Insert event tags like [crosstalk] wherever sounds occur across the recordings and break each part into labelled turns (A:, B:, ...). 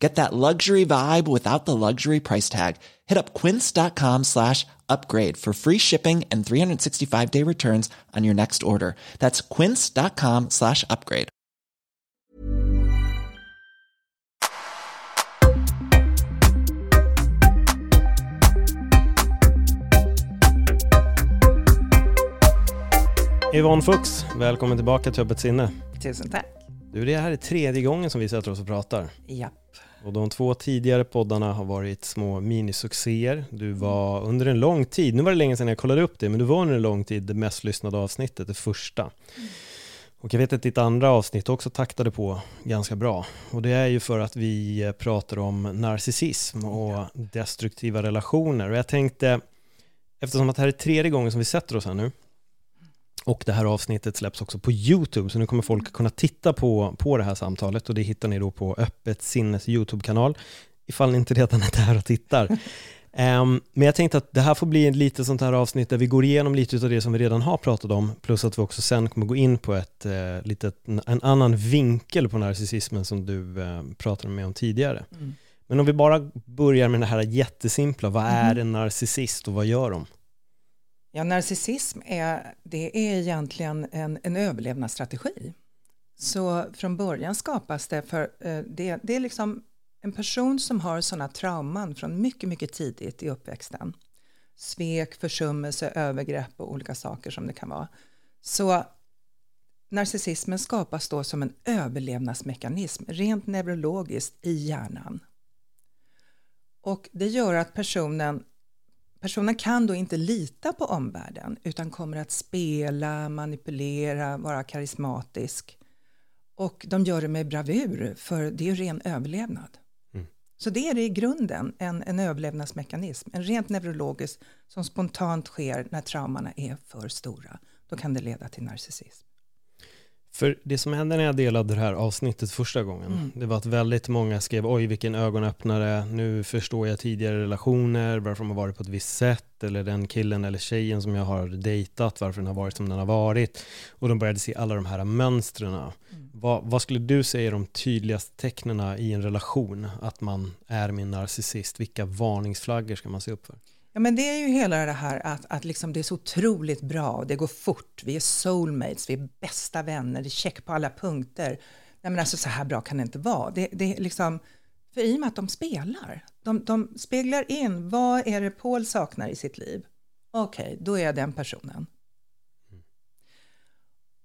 A: Get that luxury vibe without the luxury price tag. Hit up quince.com slash upgrade for free shipping and 365 day returns on your next order. That's quince.com slash upgrade.
B: Yvonne Fuchs, välkommen tillbaka till Öppet sinne.
C: Tusen tack.
B: Du, det här är tredje gången som vi sätter oss och pratar.
C: Japp.
B: Och de två tidigare poddarna har varit små minisuccéer. Du var under en lång tid, nu var det länge sedan jag kollade upp det, men du var under en lång tid det mest lyssnade avsnittet, det första. Och jag vet att ditt andra avsnitt också taktade på ganska bra. Och det är ju för att vi pratar om narcissism och destruktiva relationer. Och jag tänkte, eftersom att det här är tredje gången som vi sätter oss här nu, och det här avsnittet släpps också på YouTube, så nu kommer folk kunna titta på, på det här samtalet och det hittar ni då på Öppet Sinnes YouTube-kanal, ifall ni inte redan är där och tittar. Um, [laughs] men jag tänkte att det här får bli lite sånt här avsnitt där vi går igenom lite av det som vi redan har pratat om, plus att vi också sen kommer gå in på ett, uh, litet, en annan vinkel på narcissismen som du uh, pratade med om tidigare. Mm. Men om vi bara börjar med det här jättesimpla, vad är en narcissist och vad gör de?
C: Ja, narcissism är, det är egentligen en, en överlevnadsstrategi. Så från början skapas det för eh, det, det är liksom en person som har sådana trauman från mycket, mycket tidigt i uppväxten. Svek, försummelse, övergrepp och olika saker som det kan vara. Så narcissismen skapas då som en överlevnadsmekanism, rent neurologiskt i hjärnan. Och det gör att personen personen kan då inte lita på omvärlden utan kommer att spela, manipulera, vara karismatisk. Och de gör det med bravur för det är ren överlevnad. Mm. Så det är det i grunden, en, en överlevnadsmekanism, en rent neurologisk som spontant sker när traumorna är för stora. Då kan det leda till narcissism.
B: För det som hände när jag delade det här avsnittet första gången, mm. det var att väldigt många skrev oj vilken ögonöppnare, nu förstår jag tidigare relationer, varför de har varit på ett visst sätt, eller den killen eller tjejen som jag har dejtat, varför den har varit som den har varit. Och de började se alla de här mönstren. Mm. Vad, vad, skulle du säga är de tydligaste tecknen i en relation, att man är min narcissist? Vilka varningsflaggor ska man se upp för?
C: Ja, men det är ju hela det här att, att liksom det är så otroligt bra, det går fort, vi är soulmates, vi är bästa vänner, det är check på alla punkter. Nej, men alltså så här bra kan det inte vara. Det, det är liksom, för i och med att de spelar, de, de speglar in vad är det Paul saknar i sitt liv. Okej, okay, då är jag den personen.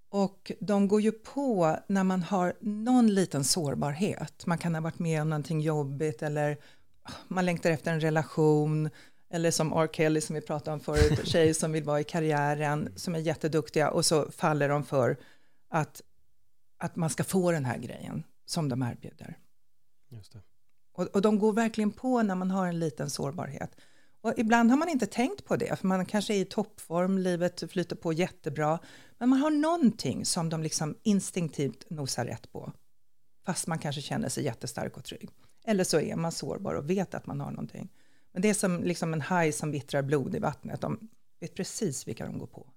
C: Och de går ju på när man har någon liten sårbarhet. Man kan ha varit med om någonting jobbigt eller ah, man längtar efter en relation eller som R. Kelly som vi pratade om förut, [laughs] tjejer som vill vara i karriären, som är jätteduktiga och så faller de för att, att man ska få den här grejen som de erbjuder. Just det. Och, och de går verkligen på när man har en liten sårbarhet. Och ibland har man inte tänkt på det, för man kanske är i toppform, livet flyter på jättebra, men man har någonting som de liksom instinktivt nosar rätt på, fast man kanske känner sig jättestark och trygg. Eller så är man sårbar och vet att man har någonting. Men det är som liksom en haj som vittrar blod i vattnet. De vet precis vilka de går på.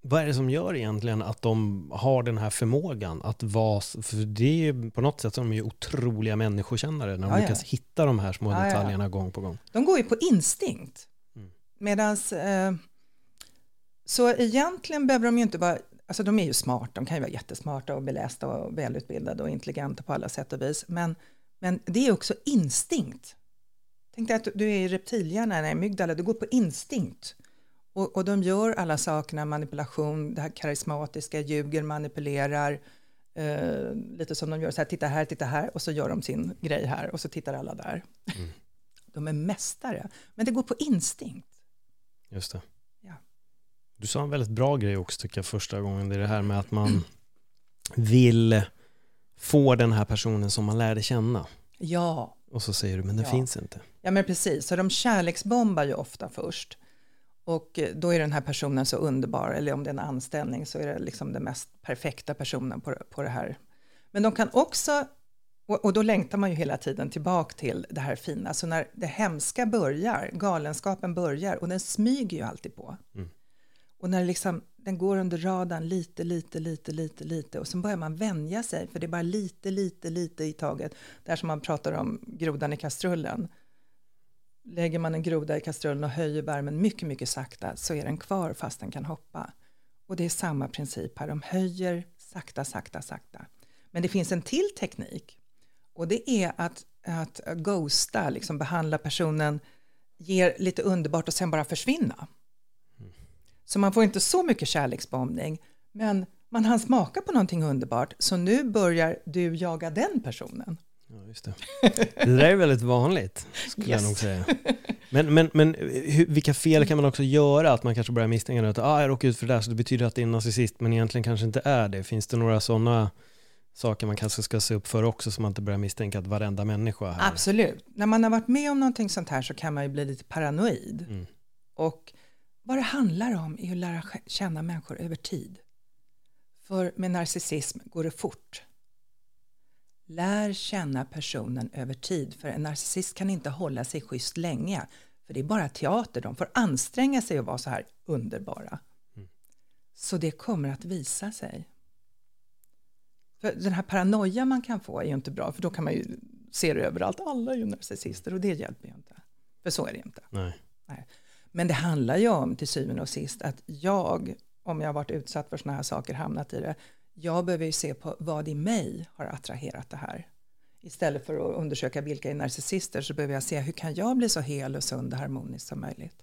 B: Vad är det som gör egentligen att de har den här förmågan att vara, för det är ju på något sätt som de är otroliga människokännare när de ja, lyckas ja. hitta de här små ja, detaljerna ja. gång på gång.
C: De går ju på instinkt. Mm. Medan, eh, så egentligen behöver de ju inte vara, alltså de är ju smarta, de kan ju vara jättesmarta och belästa och välutbildade och intelligenta på alla sätt och vis, men, men det är också instinkt. Tänk dig att du är i reptilhjärnan, i mygdala, du går på instinkt. Och, och de gör alla sakerna, manipulation, det här karismatiska, ljuger, manipulerar, eh, lite som de gör så här, titta här, titta här, och så gör de sin grej här, och så tittar alla där. Mm. [laughs] De är mästare, men det går på instinkt.
B: Just det. Ja. Du sa en väldigt bra grej också, tycker jag, första gången, det är det här med att man vill få den här personen som man lärde känna.
C: Ja.
B: Och så säger du, men den
C: ja.
B: finns inte.
C: Ja, men precis. Så de kärleksbombar ju ofta först. Och eh, då är den här personen så underbar, eller om det är en anställning så är det liksom den mest perfekta personen på, på det här. Men de kan också, och, och då längtar man ju hela tiden tillbaka till det här fina, så när det hemska börjar, galenskapen börjar, och den smyger ju alltid på.
B: Mm.
C: Och när liksom, den går under radarn lite, lite, lite, lite, lite, och sen börjar man vänja sig, för det är bara lite, lite, lite i taget. Det här som man pratar om grodan i kastrullen lägger man en groda i kastrullen och höjer värmen mycket, mycket sakta så är den kvar fast den kan hoppa. Och det är samma princip här, de höjer sakta, sakta, sakta. Men det finns en till teknik och det är att, att ghosta, liksom behandla personen, ger lite underbart och sen bara försvinna. Så man får inte så mycket kärleksbombning, men man hann smaka på någonting underbart, så nu börjar du jaga den personen.
B: Ja, just det. det där är väldigt vanligt, skulle yes. jag nog säga. Men, men, men hur, vilka fel kan man också göra? Att man kanske börjar misstänka att ah, jag råkar ut för det där, så det betyder att det är en narcissist, men egentligen kanske inte är det. Finns det några sådana saker man kanske ska se upp för också, så man inte börjar misstänka att varenda människa här...
C: Absolut. När man har varit med om någonting sånt här så kan man ju bli lite paranoid. Mm. Och vad det handlar om är att lära känna människor över tid. För med narcissism går det fort. Lär känna personen över tid, för en narcissist kan inte hålla sig schysst länge. För det är bara teater, de får anstränga sig att vara så här underbara. Mm. Så det kommer att visa sig. För den här paranoia man kan få är ju inte bra, för då kan man ju se det överallt. Alla är ju narcissister och det hjälper ju inte. För så är det inte.
B: Nej.
C: Nej. Men det handlar ju om till syvende och sist att jag, om jag har varit utsatt för sådana här saker, hamnat i det, jag behöver ju se på vad i mig har attraherat det här. Istället för att undersöka vilka är narcissister så behöver jag se hur kan jag bli så hel och sund och harmonisk som möjligt.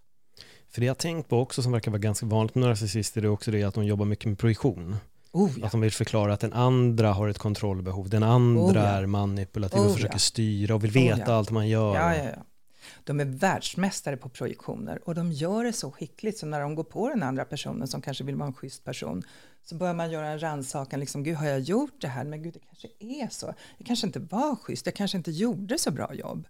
B: För det jag tänkt på också som verkar vara ganska vanligt med narcissister är också det att de jobbar mycket med projektion.
C: Oh, ja.
B: Att de vill förklara att den andra har ett kontrollbehov, den andra oh, ja. är manipulativ och oh, försöker ja. styra och vill veta allt man gör.
C: De är världsmästare på projektioner och de gör det så skickligt så när de går på den andra personen som kanske vill vara en schysst person så börjar man göra en rannsakan, liksom, gud har jag gjort det här? Men gud, det kanske är så. Jag kanske inte var schysst, jag kanske inte gjorde så bra jobb.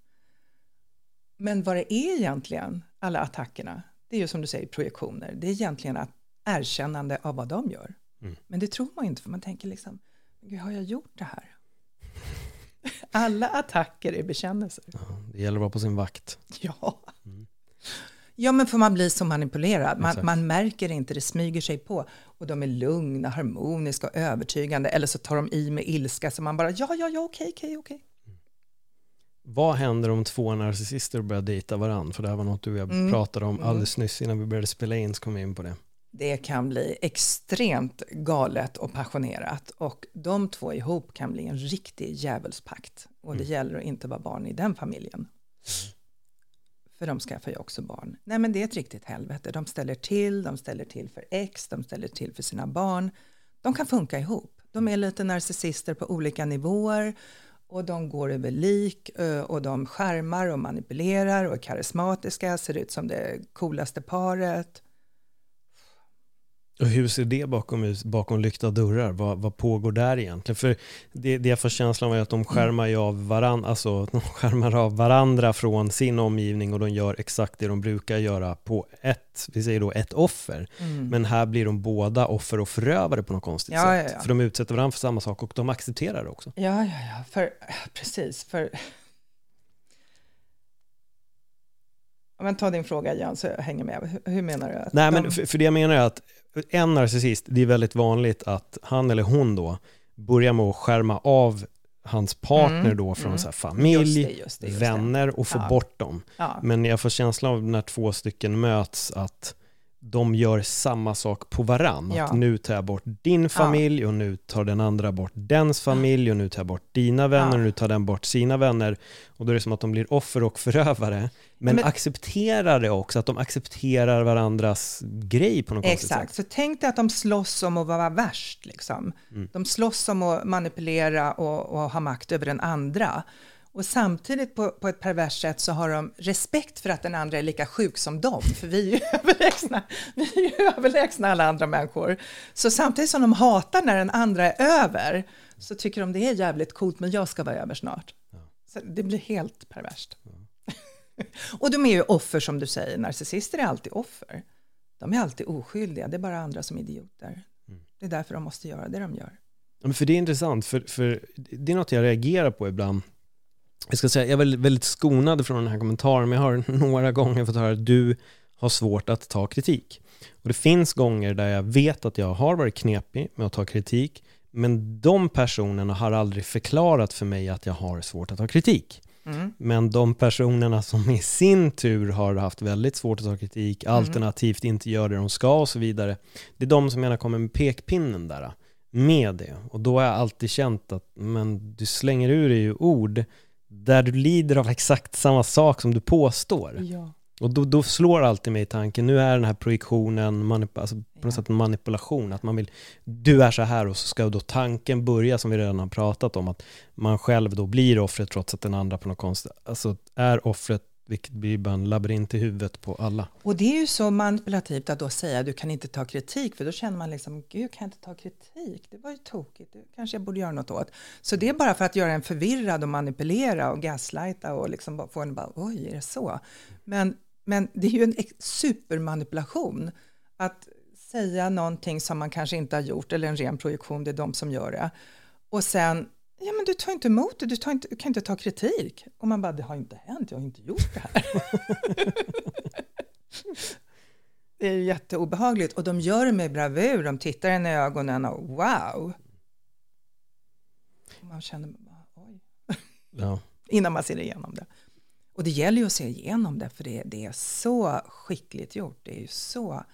C: Men vad det är egentligen, alla attackerna, det är ju som du säger projektioner. Det är egentligen ett erkännande av vad de gör. Mm. Men det tror man inte, för man tänker liksom, gud har jag gjort det här? [laughs] Alla attacker är bekännelser.
B: Ja, det gäller att vara på sin vakt.
C: Ja. Mm. Ja, men för man blir så manipulerad. Man, man, märker inte, det smyger sig på. Och de är lugna, harmoniska och övertygande. Eller så tar de i med ilska så man bara, ja, ja, ja, okej, okej, okej.
B: Vad händer om två narcissister börjar dejta varandra? För det här var något du och jag mm. pratade om mm. alldeles nyss innan vi började spela in, så kom vi in på det.
C: Det kan bli extremt galet och passionerat och de två ihop kan bli en riktig djävulspakt. Och det mm. gäller att inte vara barn i den familjen. För de skaffar ju också barn. Nej men det är ett riktigt helvete. De ställer till, de ställer till för ex, de ställer till för sina barn. De kan funka ihop. De är lite narcissister på olika nivåer och de går över lik och de skärmar och manipulerar och är karismatiska, ser ut som det coolaste paret.
B: Och hur ser det bakom, bakom lyckta dörrar? Vad, vad pågår där egentligen? För det, det jag får känslan av är att de skärmar, av varandra, alltså, [laughs] de skärmar av varandra från sin omgivning och de gör exakt det de brukar göra på ett, vi säger då ett offer. Mm. Men här blir de båda offer och förövare på något konstigt
C: ja,
B: sätt.
C: Ja, ja.
B: För de utsätter varandra för samma sak och de accepterar det också.
C: Ja, ja, ja, för, [laughs] precis. För [laughs] men ta din fråga igen så jag hänger med. Hur, menar du?
B: Nej, de... men för, för, det jag menar är att en narcissist, det är väldigt vanligt att han eller hon då börjar med att skärma av hans partner mm, då från mm. så familj, just det, just det, just vänner och få ja. bort dem. Ja. Men jag får känslan av när två stycken möts att de gör samma sak på varann. Ja. Att nu tar jag bort din familj ja. och nu tar den andra bort dens familj och nu tar jag bort dina vänner ja. och nu tar den bort sina vänner. Och då är det som att de blir offer och förövare. Men, men accepterar det också, att de accepterar varandras grej på något konstigt sätt.
C: Exakt, så tänk dig att de slåss om att vara värst. Liksom. Mm. De slåss om att manipulera och, och ha makt över den andra. Och samtidigt på, på ett perverst sätt så har de respekt för att den andra är lika sjuk som dem, för vi är ju [laughs] överlägsna, vi är ju överlägsna alla andra människor. Så samtidigt som de hatar när den andra är över, så tycker de det är jävligt coolt, men jag ska vara över snart. Ja. Så det blir helt perverst. Ja. [laughs] och de är ju offer som du säger, narcissister är alltid offer. de är alltid oskyldiga, det är bara andra som är idioter. Mm. Det är därför de måste göra det de gör.
B: Ja, men för det är intressant, för, för det är något jag reagerar på ibland. Jag ska säga, jag är väldigt, skonad från den här kommentaren, men jag har [laughs] några gånger fått höra att du har svårt att ta kritik. Och det finns gånger där jag vet att jag har varit knepig med att ta kritik, men de personerna har aldrig förklarat för mig att jag har svårt att ta kritik. Mm. Men de personerna som i sin tur har haft väldigt svårt att ta kritik, mm. alternativt inte gör det de ska och så vidare, det är de som gärna kommer med pekpinnen där med det. Och då har jag alltid känt att men du slänger ur dig ord där du lider av exakt samma sak som du påstår. Ja. Och då, då slår alltid mig tanken, nu är den här projektionen, manip alltså på något sätt en manipulation, att man vill, du är så här och så ska då tanken börja, som vi redan har pratat om, att man själv då blir offret trots att den andra på något konstigt, alltså är offret vilket blir bara en labyrint i huvudet på alla.
C: Och det är ju så manipulativt att då säga du kan inte ta kritik, för då känner man liksom, gud kan jag inte ta kritik? Det var ju tokigt, det kanske jag borde göra något åt. Så det är bara för att göra en förvirrad och manipulera och gaslighta och liksom få en bara, oj, är det så? Men, men det är ju en supermanipulation att säga någonting som man kanske inte har gjort, eller en ren projektion, det är de som gör det. Och sen Ja, men du tar inte emot det, du, tar inte, du kan inte ta kritik. Och man bara, det har inte hänt, jag har inte gjort det här. [laughs] det är jätteobehagligt och de gör det med bravur, de tittar en i ögonen och wow. Och man känner oj. [laughs] Ja. Innan man ser igenom det. Och det gäller ju att se igenom det, för det, det är så skickligt gjort. Det är så,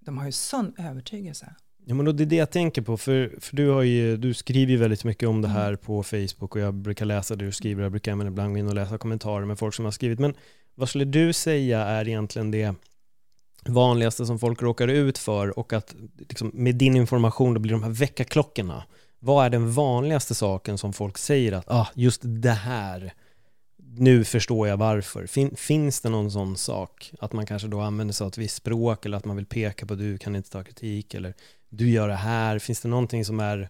C: de har ju sån övertygelse.
B: Ja, men det är det jag tänker på, för, för du, har ju, du skriver ju väldigt mycket om det här mm. på Facebook och jag brukar läsa det du skriver, jag brukar även ibland gå in och läsa kommentarer med folk som har skrivit. Men vad skulle du säga är egentligen det vanligaste som folk råkar ut för och att liksom, med din information då blir de här väckarklockorna. Vad är den vanligaste saken som folk säger att ah, just det här, nu förstår jag varför. Fin, finns det någon sån sak? Att man kanske då använder sig av ett visst språk eller att man vill peka på du kan inte ta kritik eller du gör det här? Finns det någonting som är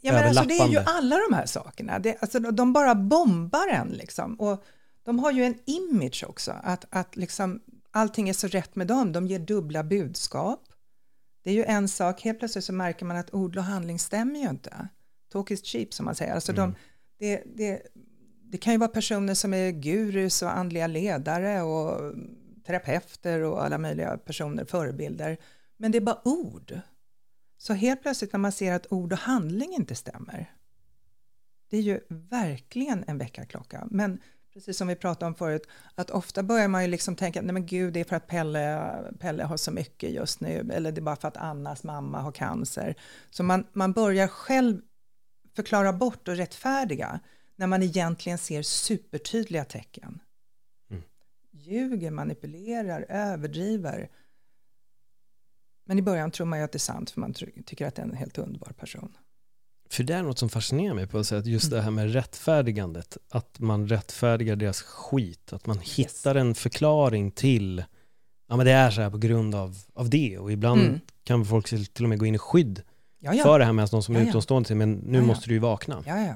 C: Ja, men alltså, det är ju alla de här sakerna. Det, alltså, de bara bombar en liksom. Och de har ju en image också, att, att liksom, allting är så rätt med dem. De ger dubbla budskap. Det är ju en sak, helt plötsligt så märker man att ord och handling stämmer ju inte. Talk is cheap som man säger. Alltså mm. de, det, det, det kan ju vara personer som är gurus och andliga ledare och terapeuter och alla möjliga personer, förebilder. Men det är bara ord. Så helt plötsligt när man ser att ord och handling inte stämmer, det är ju verkligen en väckarklocka. Men precis som vi pratade om förut, att ofta börjar man ju liksom tänka, nej men gud, det är för att Pelle, Pelle har så mycket just nu, eller det är bara för att Annas mamma har cancer. Så man, man börjar själv förklara bort och rättfärdiga när man egentligen ser supertydliga tecken. Mm. Ljuger, manipulerar, överdriver men i början tror man ju att det är sant för man tycker att det är en helt underbar person.
B: För det är något som fascinerar mig på att säga att just det här med rättfärdigandet, att man rättfärdigar deras skit, att man yes. hittar en förklaring till, ja men det är så här på grund av, av det och ibland mm. kan folk till och med gå in i skydd ja, ja. för det här med de som är ja, utomstående, men nu måste du ju vakna.
C: Ja, ja.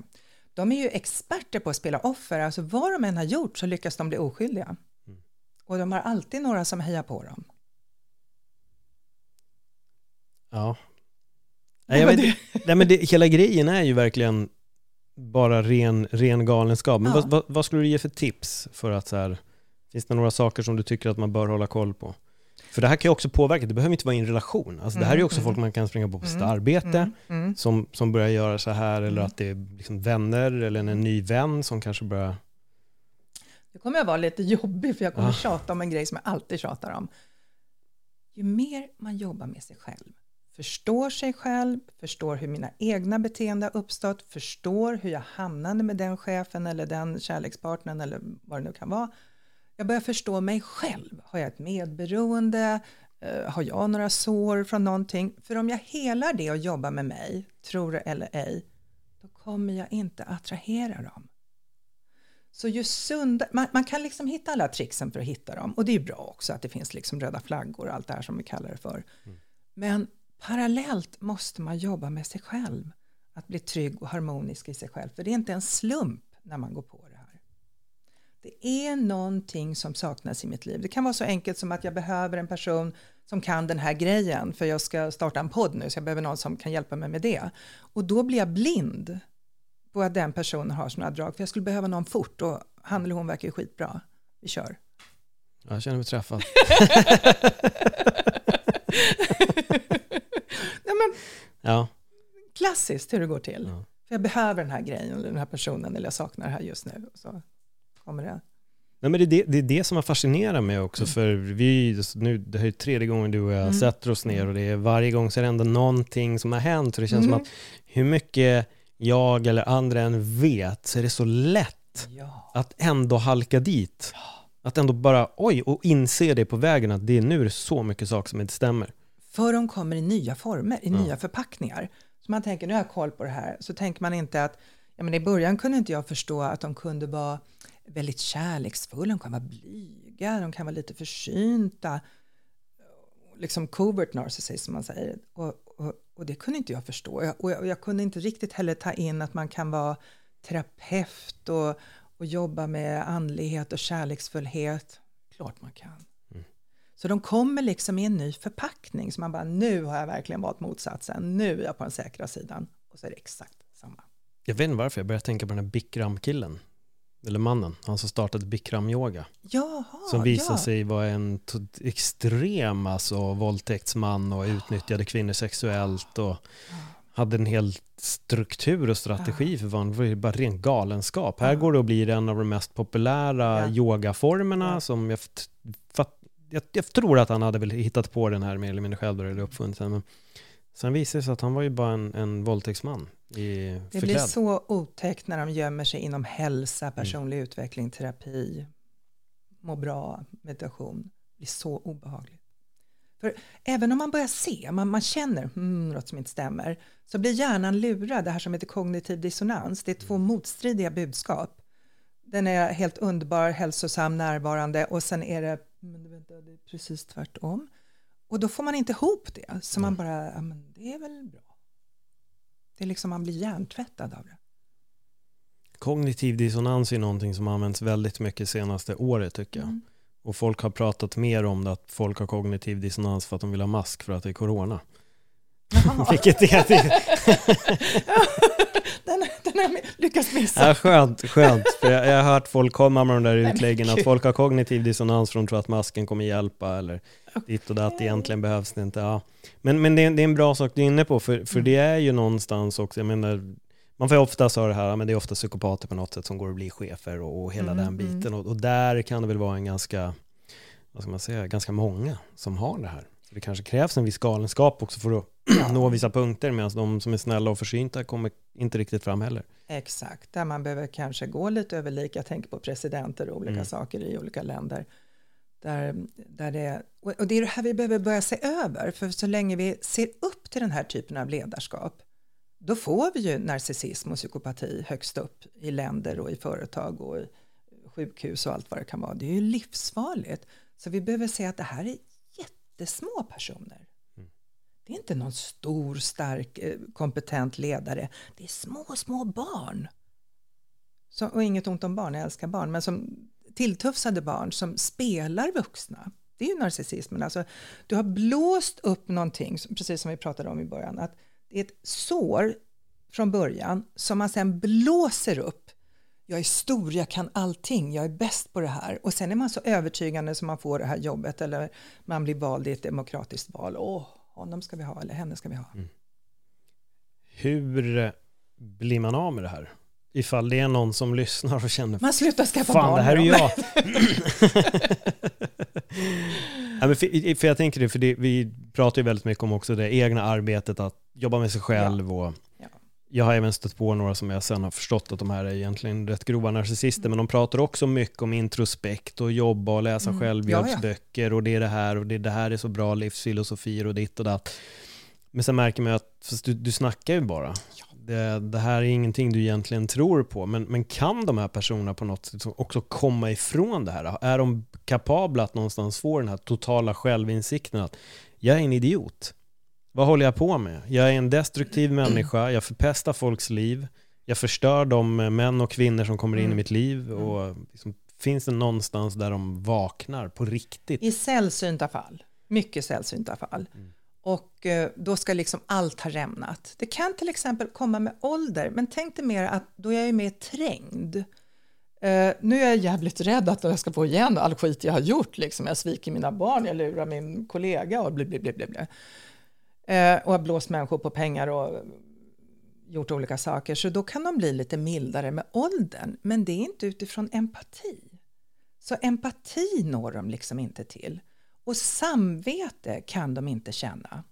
C: De är ju experter på att spela offer, alltså vad de än har gjort så lyckas de bli oskyldiga. Mm. Och de har alltid några som hejar på dem.
B: Ja. Nej, jag vet, nej men det, hela grejen är ju verkligen bara ren, ren galenskap. Men ja. vad, vad, vad, skulle du ge för tips för att så här, finns det några saker som du tycker att man bör hålla koll på? För det här kan ju också påverka, det behöver inte vara i en relation. Alltså det här är ju också mm, folk man kan springa på på sitt mm, arbete, mm, mm, som, som börjar göra så här, eller mm. att det är liksom vänner, eller en ny vän som kanske börjar...
C: Nu kommer jag vara lite jobbig, för jag kommer ja. tjata om en grej som jag alltid tjatar om. Ju mer man jobbar med sig själv, förstår sig själv, förstår hur mina egna beteenden har uppstått, förstår hur jag hamnade med den chefen eller den kärlekspartnern eller vad det nu kan vara. Jag börjar förstå mig själv. Har jag ett medberoende? Uh, har jag några sår från någonting? För om jag helar det och jobbar med mig, tror det eller ej, då kommer jag inte attrahera dem. Så ju sunda, man, man, kan liksom hitta alla tricksen för att hitta dem och det är bra också att det finns liksom röda flaggor och allt det här som vi kallar det för. Mm. Men Parallellt måste man jobba med sig själv. Att bli trygg och harmonisk i sig själv. För det är inte en slump när man går på det. Det är någonting som saknas i mitt liv. Det kan vara så enkelt som att jag behöver en person som kan den här grejen för jag ska starta en podd nu så jag behöver någon som kan hjälpa mig med det. Och då blir jag blind på att den personen har sådana drag för jag skulle behöva någon fort och han eller hon verkar ju skitbra. Vi kör.
B: Jag känner mig träffad. [laughs]
C: Nej, men,
B: ja.
C: Klassiskt hur det går till.
B: Ja.
C: För jag behöver den här grejen eller den här personen eller jag saknar det här just nu. Så kommer det.
B: Nej, men det, är det, det är det som har fascinerat mig också,
C: Mm.
B: för vi, nu, det här är tredje gången du och jag
C: Mm.
B: sätter oss ner och det är varje gång så är det ändå någonting som har hänt. Så det känns
C: Mm.
B: som att hur mycket jag eller andra än vet så är det så lätt
C: Ja.
B: att ändå halka dit. Att ändå bara, oj, och inse det på vägen att det, nu är det så mycket saker som inte stämmer.
C: För de kommer i nya former, i
B: Ja.
C: nya förpackningar. Så man tänker, nu har jag koll på det här. Så tänker man inte att, ja men i början kunde inte jag förstå att de kunde vara väldigt kärleksfulla, de kan vara blyga, de kan vara lite försynta. Liksom covert narcissism som man säger. Och, och, och det kunde inte jag förstå. Jag, och jag, och jag kunde inte riktigt heller ta in att man kan vara terapeut och, och jobba med andlighet och kärleksfullhet. Klart man kan. Så de kommer liksom i en ny förpackning. Så man bara, nu har jag verkligen valt motsatsen. Nu är jag på den säkra sidan. Och så är det exakt samma.
B: Jag vet inte varför, jag började tänka på den här Bikram-killen. Eller mannen, han som startade Bikram-yoga.
C: Jaha,
B: Som visade
C: ja.
B: sig vara en extrem alltså, våldtäktsman och utnyttjade kvinnor sexuellt och hade en hel struktur och strategi för vad var bara ren galenskap. Här går det att bli en av de mest populära
C: Ja.
B: yogaformerna som jag, jag, jag tror att han hade väl hittat på den här mer eller mindre själv eller uppfunnit den. Men sen visade det sig att han var ju bara en, en våldtäktsman i
C: Det blir så otäckt när de gömmer sig inom hälsa,
B: Mm.
C: personlig utveckling, terapi, må bra, meditation. Det blir så obehagligt. För även om man börjar se, man, man känner hmm, något som inte stämmer, så blir hjärnan lurad, det här som heter kognitiv dissonans. Det är två motstridiga budskap. Den är helt underbar, hälsosam, närvarande och sen är det, men vänta, det är precis tvärtom. Och då får man inte ihop det, så man bara, ja men det är väl bra. Det är liksom, man blir hjärntvättad av det.
B: Kognitiv dissonans är någonting som används väldigt mycket senaste året tycker jag.
C: Mm.
B: Och folk har pratat mer om det, att folk har kognitiv dissonans för att de vill ha mask för att det är corona. [laughs] Vilket är
C: den, [laughs] [laughs] den har jag lyckats missa.
B: ja, skönt, skönt. För jag, jag har hört folk komma med de där utläggen att folk har kognitiv dissonans för de tror att masken kommer hjälpa eller ditt och datt, egentligen behövs det inte. Ja. Men, men det, är, det är en bra sak du är inne på, för, för
C: Mm.
B: det är ju någonstans också, jag menar, man får ofta höra det här, men det är ofta psykopater på något sätt som går och blir chefer och, och hela
C: Mm,
B: den biten. Och, och där kan det väl vara en ganska, vad ska man säga, ganska många som har det här. Så det kanske krävs en viss galenskap också för att [clears throat] nå vissa punkter, medan de som är snälla och försynta kommer inte riktigt fram heller.
C: Exakt, där man behöver kanske gå lite över lik. Jag tänker på presidenter och olika
B: Mm.
C: saker i olika länder. Där, där det, och och det är det här vi behöver börja se över, för så länge vi ser upp till den här typen av ledarskap, då får vi ju narcissism och psykopati högst upp i länder och i företag och i sjukhus och allt vad det kan vara. Det är ju livsfarligt. Så vi behöver se att det här är jättesmå personer.
B: Mm.
C: Det är inte någon stor, stark, eh, kompetent ledare. Det är små, små barn. Så, och inget ont om barn, jag älskar barn, men som tilltufsade barn som spelar vuxna. Det är ju narcissismen. Alltså, du har blåst upp någonting, precis som vi pratade om i början, att det är ett sår från början som man sen blåser upp. Jag är stor, jag kan allting, jag är bäst på det här. Och sen är man så övertygande som man får det här jobbet eller man blir vald i ett demokratiskt val. Åh, honom ska vi ha eller henne ska vi ha.
B: Hur blir man av med det här? Ifall det är någon som lyssnar och känner
C: Man slutar skaffa
B: Fan,
C: barn
B: det här är jag. [laughs] [laughs] ja, men för, för jag tänker det, för det, vi pratar ju väldigt mycket om också det egna arbetet, att jobba med sig själv och
C: Ja.
B: Jag har även stött på några som jag sen har förstått att de här är egentligen rätt grova narcissister, men de pratar också mycket om introspekt och jobba och läsa
C: Mm.
B: självhjälpsböcker och det är det här och det, det här är så bra livsfilosofier och ditt och datt. Men sen märker man att du, du snackar ju bara. Det, det här är ingenting du egentligen tror på, men, men kan de här personerna på något sätt också komma ifrån det här? Är de kapabla att någonstans få den här totala självinsikten att jag är en idiot? Vad håller jag på med? Jag är en destruktiv [clears throat] människa, jag förpestar folks liv, jag förstör de män och kvinnor som kommer in i
C: Mm.
B: mitt liv och liksom Finns det någonstans där de vaknar på riktigt?
C: I sällsynta fall, mycket sällsynta fall. Mm. Och eh, då ska liksom allt ha rämnat. Det kan till exempel komma med ålder, men tänk dig mer att då jag är mer trängd. Uh, nu är jag jävligt rädd att jag ska få igen all skit jag har gjort. Liksom. Jag sviker mina barn, jag lurar min kollega och bli, bli, bli, bli eh, och har blåst människor på pengar och gjort olika saker. Så då kan de bli lite mildare med åldern. Men det är inte utifrån empati. Så empati når de liksom inte till. Och samvete kan de inte känna.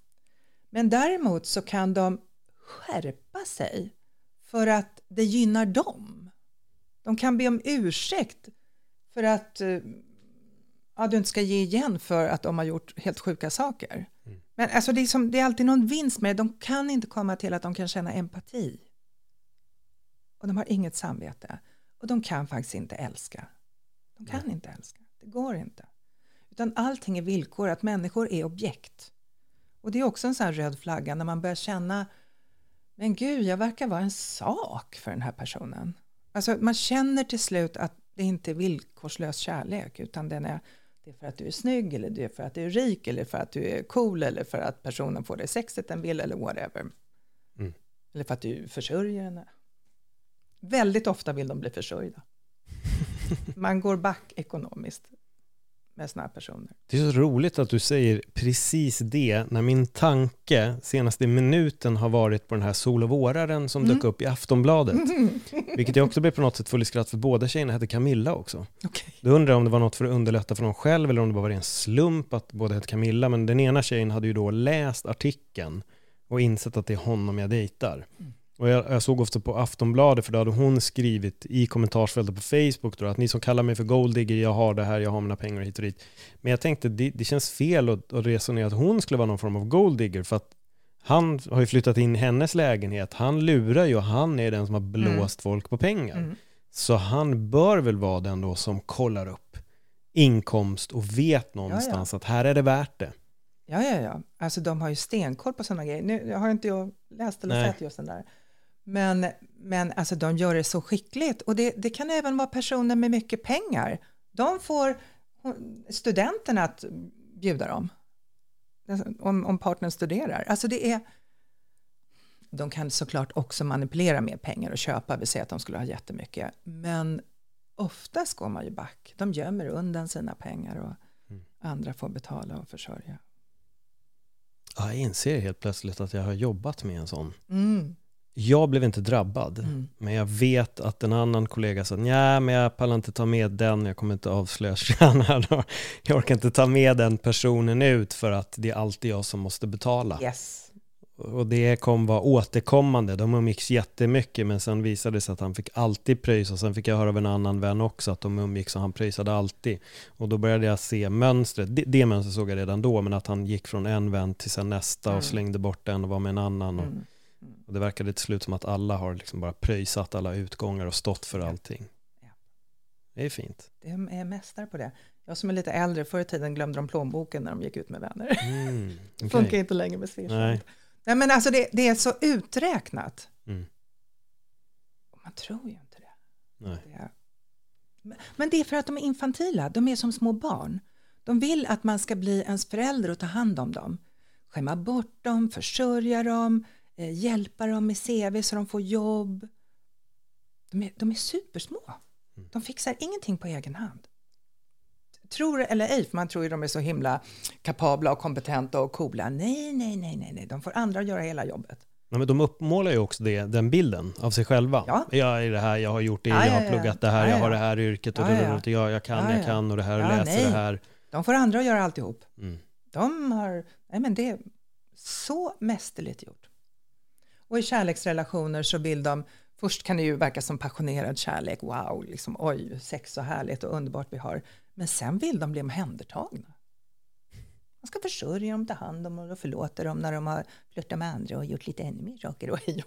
C: Men däremot så kan de skärpa sig för att det gynnar dem. De kan be om ursäkt för att eh, ja, du inte ska ge igen för att de har gjort helt sjuka saker. Mm. Men alltså det, är som, det är alltid någon vinst med det. De kan inte komma till att de kan känna empati. Och de har inget samvete. Och de kan faktiskt inte älska. De kan Nej. inte älska. Det går inte. Utan allting är villkor, att människor är objekt. Och det är också en sån röd flagga när man börjar känna men gud, jag verkar vara en sak för den här personen. Alltså man känner till slut att det inte är villkorslös kärlek utan den är, det är för att du är snygg eller det är för att du är rik eller för att du är cool eller för att personen får det sexet den vill eller whatever. Mm. Eller för att du försörjer henne. Väldigt ofta vill de bli försörjda. [laughs] Man går back ekonomiskt med sådana här personer.
B: Det är så roligt att du säger precis det när min tanke senaste minuten har varit på den här Sol och våraren som mm. dök upp i Aftonbladet. [laughs] Vilket jag också blev på något sätt full i skratt för båda tjejerna hette Camilla också. Okay. Då undrar jag om det var något för att underlätta för dem själv eller om det bara var en slump att båda hette Camilla. Men den ena tjejen hade ju då läst artikeln och insett att det är honom jag dejtar. Mm. Och jag, jag, såg också på Aftonbladet, för då hade hon skrivit i kommentarsfältet på Facebook då, att ni som kallar mig för golddigger, jag har det här, jag har mina pengar hit och dit. Men jag tänkte, det, det känns fel att, att resonera att hon skulle vara någon form av golddigger, för att han har ju flyttat in i hennes lägenhet, han lurar ju och han är den som har blåst mm. folk på pengar. Mm. Så han bör väl vara den då som kollar upp inkomst och vet någonstans ja, ja. att här är det värt det.
C: Ja, ja, ja. Alltså de har ju stenkoll på sådana grejer. Nu har inte jag läst eller Nej. sett just den där. Men, men alltså de gör det så skickligt och det, det kan även vara personer med mycket pengar. De får studenterna att bjuda dem. Alltså, om, om partnern studerar. Alltså det är... De kan såklart också manipulera med pengar och köpa, vi säger att de skulle ha jättemycket. Men oftast går man ju back. De gömmer undan sina pengar och mm. andra får betala och försörja.
B: Ja, jag inser helt plötsligt att jag har jobbat med en sån. Mm. Jag blev inte drabbad, mm. men jag vet att en annan kollega sa nej men jag pallar inte ta med den, jag kommer inte avslöja [laughs] tjänar. Jag orkar inte ta med den personen ut för att det är alltid jag som måste betala.
C: Yes.
B: Och det kom vara återkommande, de umgicks jättemycket men sen visade det sig att han fick alltid pröjsa. Sen fick jag höra av en annan vän också att de umgicks och han pröjsade alltid. Och då började jag se mönstret, det, det mönstret såg jag redan då, men att han gick från en vän till sen nästa mm. och slängde bort en och var med en annan. Och, mm. Och det verkade till slut som att alla har liksom bara pröjsat alla utgångar och stått för allting. Ja. Det är fint.
C: Det är mästare på det. Jag som är lite äldre, förr i tiden glömde de plånboken när de gick ut med vänner. Mm, [laughs] okay. Funkar inte längre med Swish. Nej. Nej, men alltså det, det är så uträknat. Mm. Man tror ju inte det. Nej. det men det är för att de är infantila, de är som små barn. De vill att man ska bli ens förälder och ta hand om dem. Skämma bort dem, försörja dem, hjälpa dem med CV så de får jobb. De är, de är supersmå. Mm. De fixar ingenting på egen hand. Tror eller ej, för man tror ju de är så himla kapabla och kompetenta och coola. Nej, nej, nej, nej, nej. de får andra göra hela jobbet.
B: Ja, men de uppmålar ju också det, den bilden av sig själva. Ja. Jag är det här, jag har gjort det, ja, jag har pluggat det här, jag har det här yrket och det, det, jag, jag kan, jag kan och det här, och läser nej. det här.
C: De får andra göra alltihop. Mm. De har, nej men det är så mästerligt gjort. Och i kärleksrelationer så vill de, först kan det ju verka som passionerad kärlek, wow, liksom, oj, sex så härligt och underbart vi har. Men sen vill de bli omhändertagna. Man ska försörja dem, ta hand om dem och förlåta dem när de har flörtat med andra och gjort lite ännu mer saker [laughs] och hej.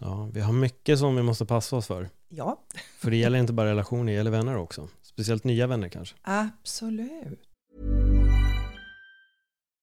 B: Ja, vi har mycket som vi måste passa oss för.
C: Ja.
B: För det gäller inte bara relationer, det gäller vänner också. Speciellt nya vänner kanske.
C: Absolut.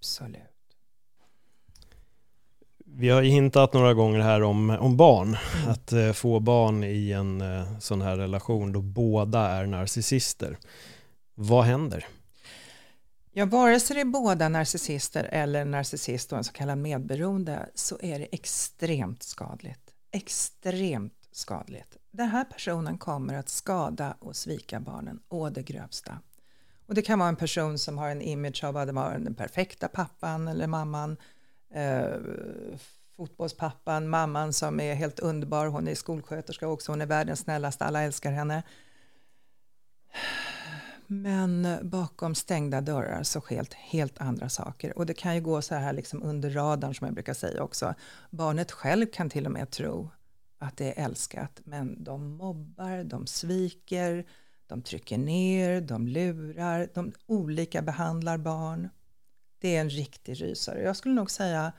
C: Absolut.
B: Vi har ju hintat några gånger här om, om barn. Att eh, få barn i en eh, sån här relation då båda är narcissister. Vad händer?
C: Ja, vare sig det är båda narcissister eller narcissist och en så kallad medberoende så är det extremt skadligt. Extremt skadligt. Den här personen kommer att skada och svika barnen å det grövsta. Och det kan vara en person som har en image av att vara den perfekta pappan eller mamman, eh, fotbollspappan, mamman som är helt underbar, hon är skolsköterska också, hon är världens snällaste, alla älskar henne. Men bakom stängda dörrar så sker helt, andra saker. Och det kan ju gå så här liksom under radarn som jag brukar säga också. Barnet själv kan till och med tro att det är älskat, men de mobbar, de sviker, de trycker ner, de lurar, de olika behandlar barn. Det är en riktig rysare. Jag skulle nog säga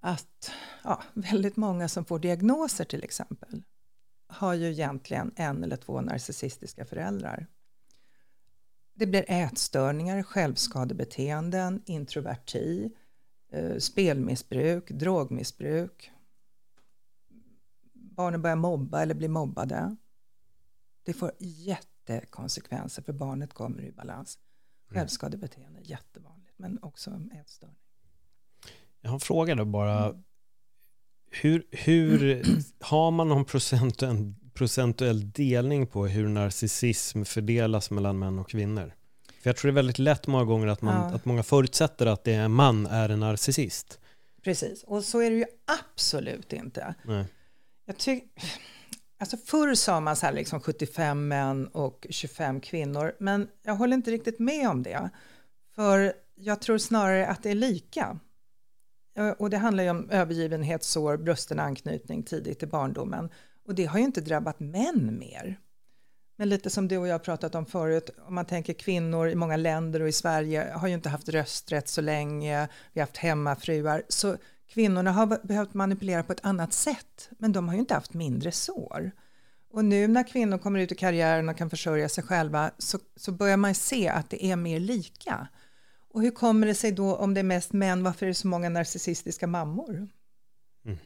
C: att ja, väldigt många som får diagnoser till exempel har ju egentligen en eller två narcissistiska föräldrar. Det blir ätstörningar, självskadebeteenden, introverti, eh, spelmissbruk, drogmissbruk. Barnen börjar mobba eller blir mobbade. Det får jättekonsekvenser för barnet kommer ur balans. Självskadebeteende är jättevanligt, men också ätstörning.
B: Jag har en fråga då bara. Hur, hur [clears throat] har man någon procentuell, procentuell delning på hur narcissism fördelas mellan män och kvinnor? För jag tror det är väldigt lätt många gånger att, man,
C: Ja.
B: att många förutsätter att det är en man är en narcissist.
C: Precis, och så är det ju absolut inte.
B: Nej.
C: Jag tycker, alltså förr sa man så här liksom 75 män och 25 kvinnor, men jag håller inte riktigt med om det. För jag tror snarare att det är lika. Och det handlar ju om övergivenhetssår, brusten anknytning tidigt i barndomen. Och det har ju inte drabbat män mer. Men lite som du och jag har pratat om förut, om man tänker kvinnor i många länder och i Sverige har ju inte haft rösträtt så länge, vi har haft hemmafruar, så kvinnorna har behövt manipulera på ett annat sätt, men de har ju inte haft mindre sår. Och nu när kvinnor kommer ut i karriären och kan försörja sig själva så, så börjar man se att det är mer lika. Och hur kommer det sig då om det är mest män, varför är det så många narcissistiska mammor?
B: Mm.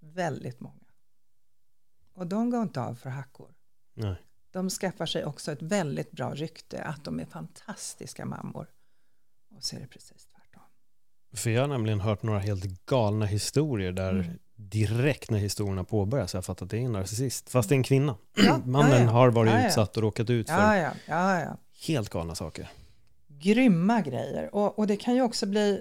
C: Väldigt många. Och de går inte av för hackor.
B: Nej.
C: De skaffar sig också ett väldigt bra rykte att de är fantastiska mammor. Och så är det precis tvärtom.
B: För jag har nämligen hört några helt galna historier där
C: Mm.
B: direkt när historierna påbörjas har jag fattat att det är en narcissist. Fast det är en kvinna.
C: Ja,
B: Mannen
C: ja, ja.
B: har varit utsatt och råkat ut för helt galna saker.
C: grymma grejer. Och, och det kan ju också bli,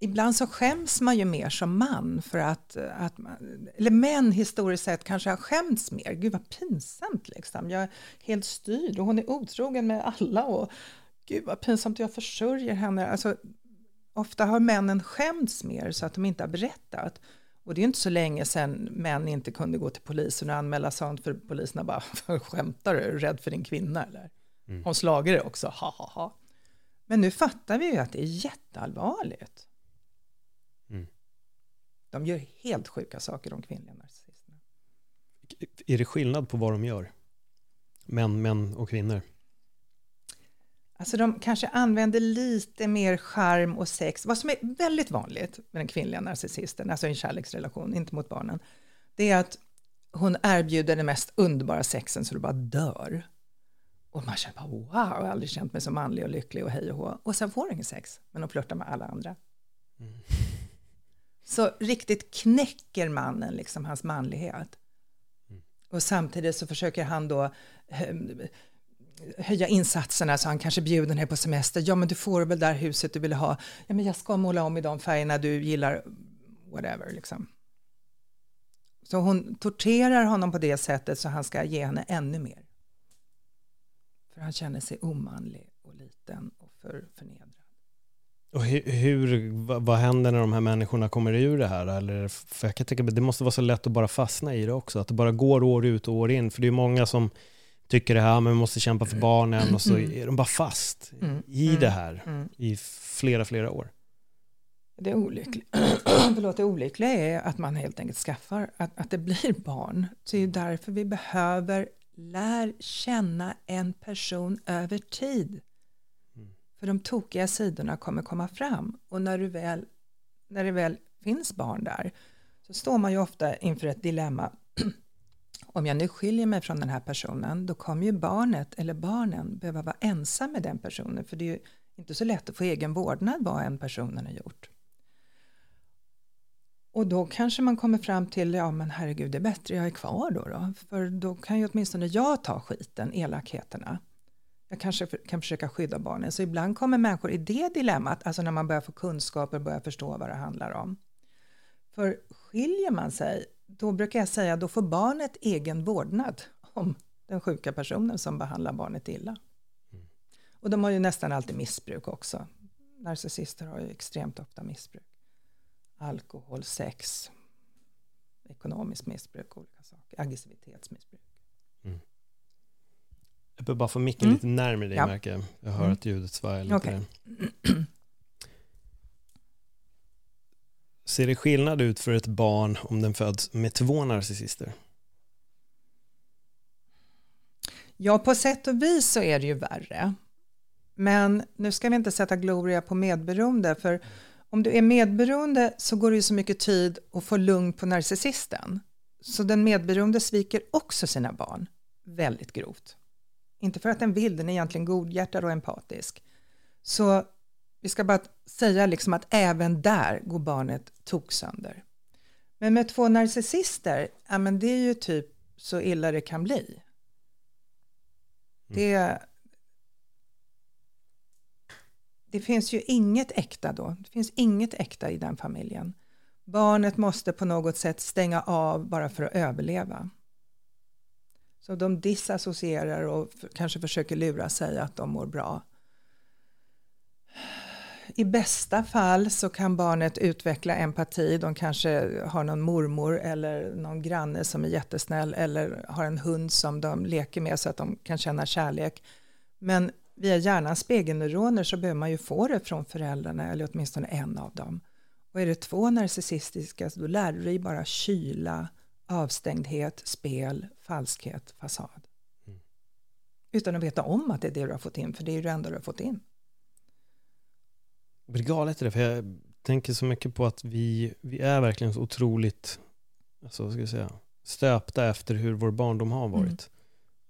C: ibland så skäms man ju mer som man för att, att man, eller män historiskt sett kanske har skämts mer. Gud vad pinsamt liksom. Jag är helt styrd och hon är otrogen med alla och gud vad pinsamt jag försörjer henne. Alltså, ofta har männen skämts mer så att de inte har berättat. Och det är inte så länge sedan män inte kunde gå till polisen och anmäla sånt för poliserna bara, [laughs] skämtar du? Är du rädd för din kvinna eller?
B: Mm.
C: Hon slagare också, ha ha ha. Men nu fattar vi ju att det är jätteallvarligt.
B: Mm.
C: De gör helt sjuka saker, de kvinnliga narcissisterna.
B: Är det skillnad på vad de gör? Män, män och kvinnor?
C: Alltså de kanske använder lite mer charm och sex. Vad som är väldigt vanligt med den kvinnliga narcissisten, alltså i en kärleksrelation, inte mot barnen, det är att hon erbjuder den mest underbara sexen så du bara dör. Och man känner bara wow, jag har aldrig känt mig så manlig och lycklig och hej och hå. Och sen får hon ingen sex, men hon flörtar med alla andra. Mm. Så riktigt knäcker mannen liksom hans manlighet. Mm. Och samtidigt så försöker han då höja insatserna så han kanske bjuder henne på semester. Ja, men du får väl där huset du vill ha. Ja, men jag ska måla om i de färgerna du gillar, whatever liksom. Så hon torterar honom på det sättet så han ska ge henne ännu mer. För han känner sig omanlig och liten och för förnedrad.
B: Och hur, hur, vad händer när de här människorna kommer ur det här? Eller, för jag kan tänka det måste vara så lätt att bara fastna i det också, att det bara går år ut och år in. För det är många som tycker det här, men vi måste kämpa för barnen och så mm. är de bara fast mm. i det mm. här mm. i flera, flera år.
C: Det olyckliga, [clears throat] förlåt, det olyckliga är att man helt enkelt skaffar, att, att det blir barn. Så det är därför vi behöver lär känna en person över tid. Mm. För de tokiga sidorna kommer komma fram. Och när, du väl, när det väl finns barn där så står man ju ofta inför ett dilemma. [clears throat] Om jag nu skiljer mig från den här personen då kommer ju barnet eller barnen behöva vara ensam med den personen. För det är ju inte så lätt att få egen vårdnad vad en personen har gjort. Och då kanske man kommer fram till, ja men herregud det är bättre jag är kvar då, då. För då kan ju åtminstone jag ta skiten, elakheterna. Jag kanske kan försöka skydda barnen. Så ibland kommer människor i det dilemmat, alltså när man börjar få kunskaper och börjar förstå vad det handlar om. För skiljer man sig, då brukar jag säga, då får barnet egen vårdnad om den sjuka personen som behandlar barnet illa. Mm. Och de har ju nästan alltid missbruk också. Narcissister har ju extremt ofta missbruk alkohol, sex, ekonomiskt missbruk, olika saker, aggressivitetsmissbruk. Mm.
B: Jag behöver bara få micken mm. lite närmare dig, ja. märker jag. Jag hör mm. att ljudet svajar lite. Okay. [clears throat] Ser det skillnad ut för ett barn om den föds med två narcissister?
C: Ja, på sätt och vis så är det ju värre. Men nu ska vi inte sätta gloria på medberoende, för om du är medberoende så går det ju så mycket tid att få lugn på narcissisten. Så den medberoende sviker också sina barn väldigt grovt. Inte för att den vill, den är egentligen godhjärtad och empatisk. Så vi ska bara säga liksom att även där går barnet toksönder. Men med två narcissister, ja men det är ju typ så illa det kan bli. Mm. Det, det finns ju inget äkta då. Det finns inget äkta i den familjen. Barnet måste på något sätt stänga av bara för att överleva. Så de disassocierar och kanske försöker lura sig att de mår bra. I bästa fall så kan barnet utveckla empati. De kanske har någon mormor eller någon granne som är jättesnäll eller har en hund som de leker med så att de kan känna kärlek. Men via hjärnans spegelneuroner så behöver man ju få det från föräldrarna eller åtminstone en av dem. Och är det två narcissistiska då lär du dig bara kyla, avstängdhet, spel, falskhet, fasad. Mm. Utan att veta om att det är det du har fått in, för det är ju det enda du har fått in.
B: Det, för jag tänker så mycket på att vi, vi är verkligen så otroligt, alltså, ska jag säga, stöpta efter hur vår barndom har varit. Mm.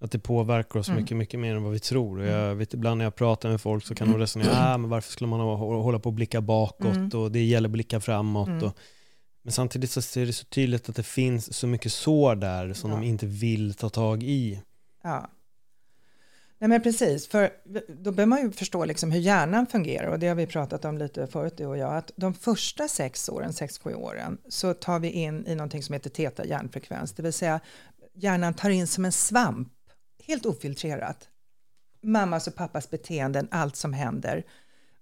B: Att det påverkar oss mm. mycket, mycket mer än vad vi tror. Och jag mm. vet ibland när jag pratar med folk så kan de resonera, ah, men varför skulle man hålla på och blicka bakåt mm. och det gäller att blicka framåt. Mm. Och, men samtidigt så är det så tydligt att det finns så mycket sår där som ja. de inte vill ta tag i.
C: Ja. Nej men precis, för då behöver man ju förstå liksom hur hjärnan fungerar och det har vi pratat om lite förut du och jag, att de första sex åren, sex, sju åren, så tar vi in i någonting som heter teta hjärnfrekvens, det vill säga hjärnan tar in som en svamp helt ofiltrerat. Mammas och pappas beteenden, allt som händer.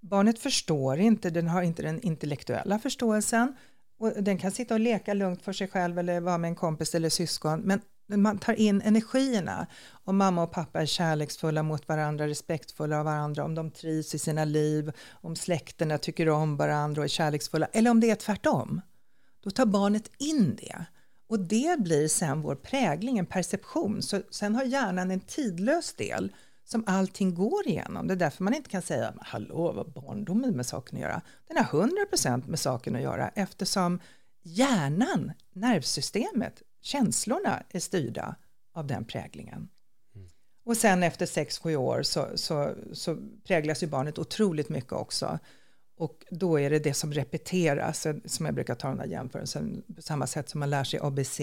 C: Barnet förstår inte, den har inte den intellektuella förståelsen och den kan sitta och leka lugnt för sig själv eller vara med en kompis eller syskon, men man tar in energierna. Om mamma och pappa är kärleksfulla mot varandra, respektfulla av varandra, om de trivs i sina liv, om släkterna tycker om varandra och är kärleksfulla, eller om det är tvärtom. Då tar barnet in det. Och det blir sen vår prägling, en perception. Så sen har hjärnan en tidlös del som allting går igenom. Det är därför man inte kan säga hallå, vad barndomen med saken att göra. Den har 100% med saken att göra eftersom hjärnan, nervsystemet, känslorna är styrda av den präglingen. Mm. Och sen efter 6-7 år så, så, så präglas ju barnet otroligt mycket också. Och då är det det som repeteras, som jag brukar ta den här jämförelsen, på samma sätt som man lär sig ABC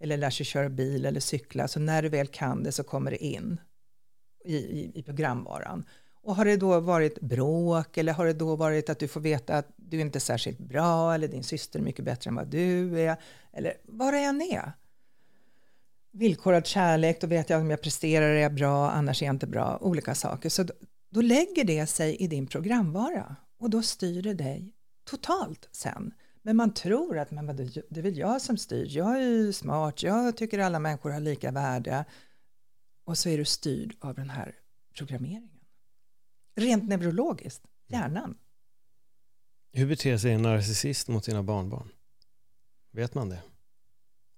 C: eller lär sig köra bil eller cykla. Så när du väl kan det så kommer det in i, i, i programvaran. Och har det då varit bråk eller har det då varit att du får veta att du är inte särskilt bra eller din syster är mycket bättre än vad du är eller vad det än är. Villkorad kärlek, då vet jag om jag presterar är jag bra, annars är jag inte bra, olika saker. Så då, då lägger det sig i din programvara och då styr det dig totalt sen. Men man tror att men, det är väl jag som styr, jag är smart, jag tycker alla människor har lika värde. Och så är du styrd av den här programmeringen. Rent neurologiskt, hjärnan.
B: Hur beter sig en narcissist mot sina barnbarn? Vet man det?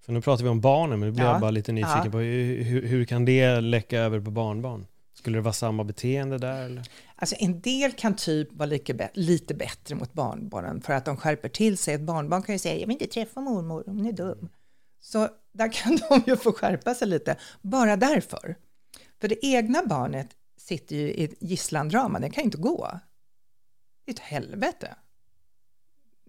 B: För nu pratar vi om barnen, men nu blir ja. jag bara lite nyfiken ja. på hur, hur, kan det läcka över på barnbarn? Skulle det vara samma beteende där? Eller?
C: Alltså en del kan typ vara lite, lite bättre mot barnbarnen för att de skärper till sig. Ett barnbarn kan ju säga, jag vill inte träffa mormor, hon är dum. Så där kan [laughs] de ju få skärpa sig lite, bara därför. För det egna barnet sitter ju i ett gisslandrama, den kan ju inte gå. Det är ett helvete.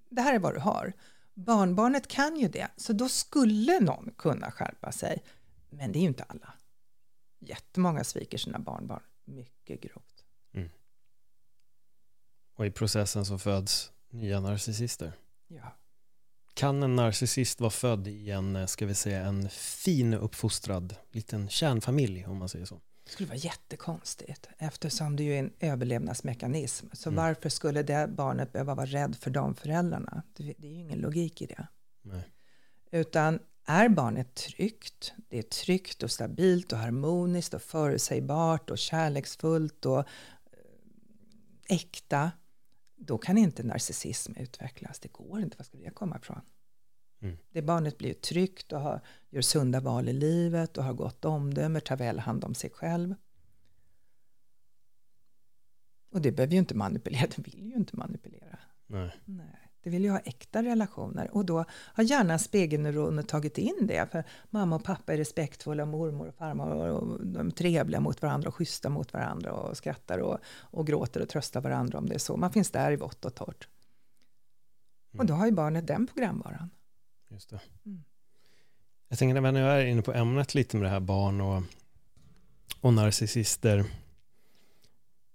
C: Det här är vad du har. Barnbarnet kan ju det, så då skulle någon kunna skärpa sig. Men det är ju inte alla. Jättemånga sviker sina barnbarn mycket grovt. Mm.
B: Och i processen så föds nya narcissister.
C: Ja.
B: Kan en narcissist vara född i en, ska vi säga, en fin uppfostrad liten kärnfamilj om man säger så?
C: Det skulle vara jättekonstigt eftersom det är en överlevnadsmekanism. Så mm. varför skulle det barnet behöva vara rädd för de föräldrarna? Det, det är ju ingen logik i det.
B: Nej.
C: Utan är barnet tryggt, det är tryggt och stabilt och harmoniskt och förutsägbart och kärleksfullt och eh, äkta, då kan inte narcissism utvecklas. Det går inte, var ska det komma ifrån? Mm. Det barnet blir tryggt och har, gör sunda val i livet och har gott omdöme, tar väl hand om sig själv. Och det behöver ju inte manipulera, [laughs] det vill ju inte manipulera.
B: Nej.
C: Nej. Det vill ju ha äkta relationer och då har gärna spegelneuroner tagit in det. För mamma och pappa är respektfulla, mormor och farmor och de är trevliga mot varandra och schyssta mot varandra och skrattar och, och gråter och tröstar varandra om det är så. Man finns där i vått och torrt. Mm. Och då har ju barnet den programvaran.
B: Just det. Mm. Jag tänker när jag är inne på ämnet lite med det här barn och, och narcissister.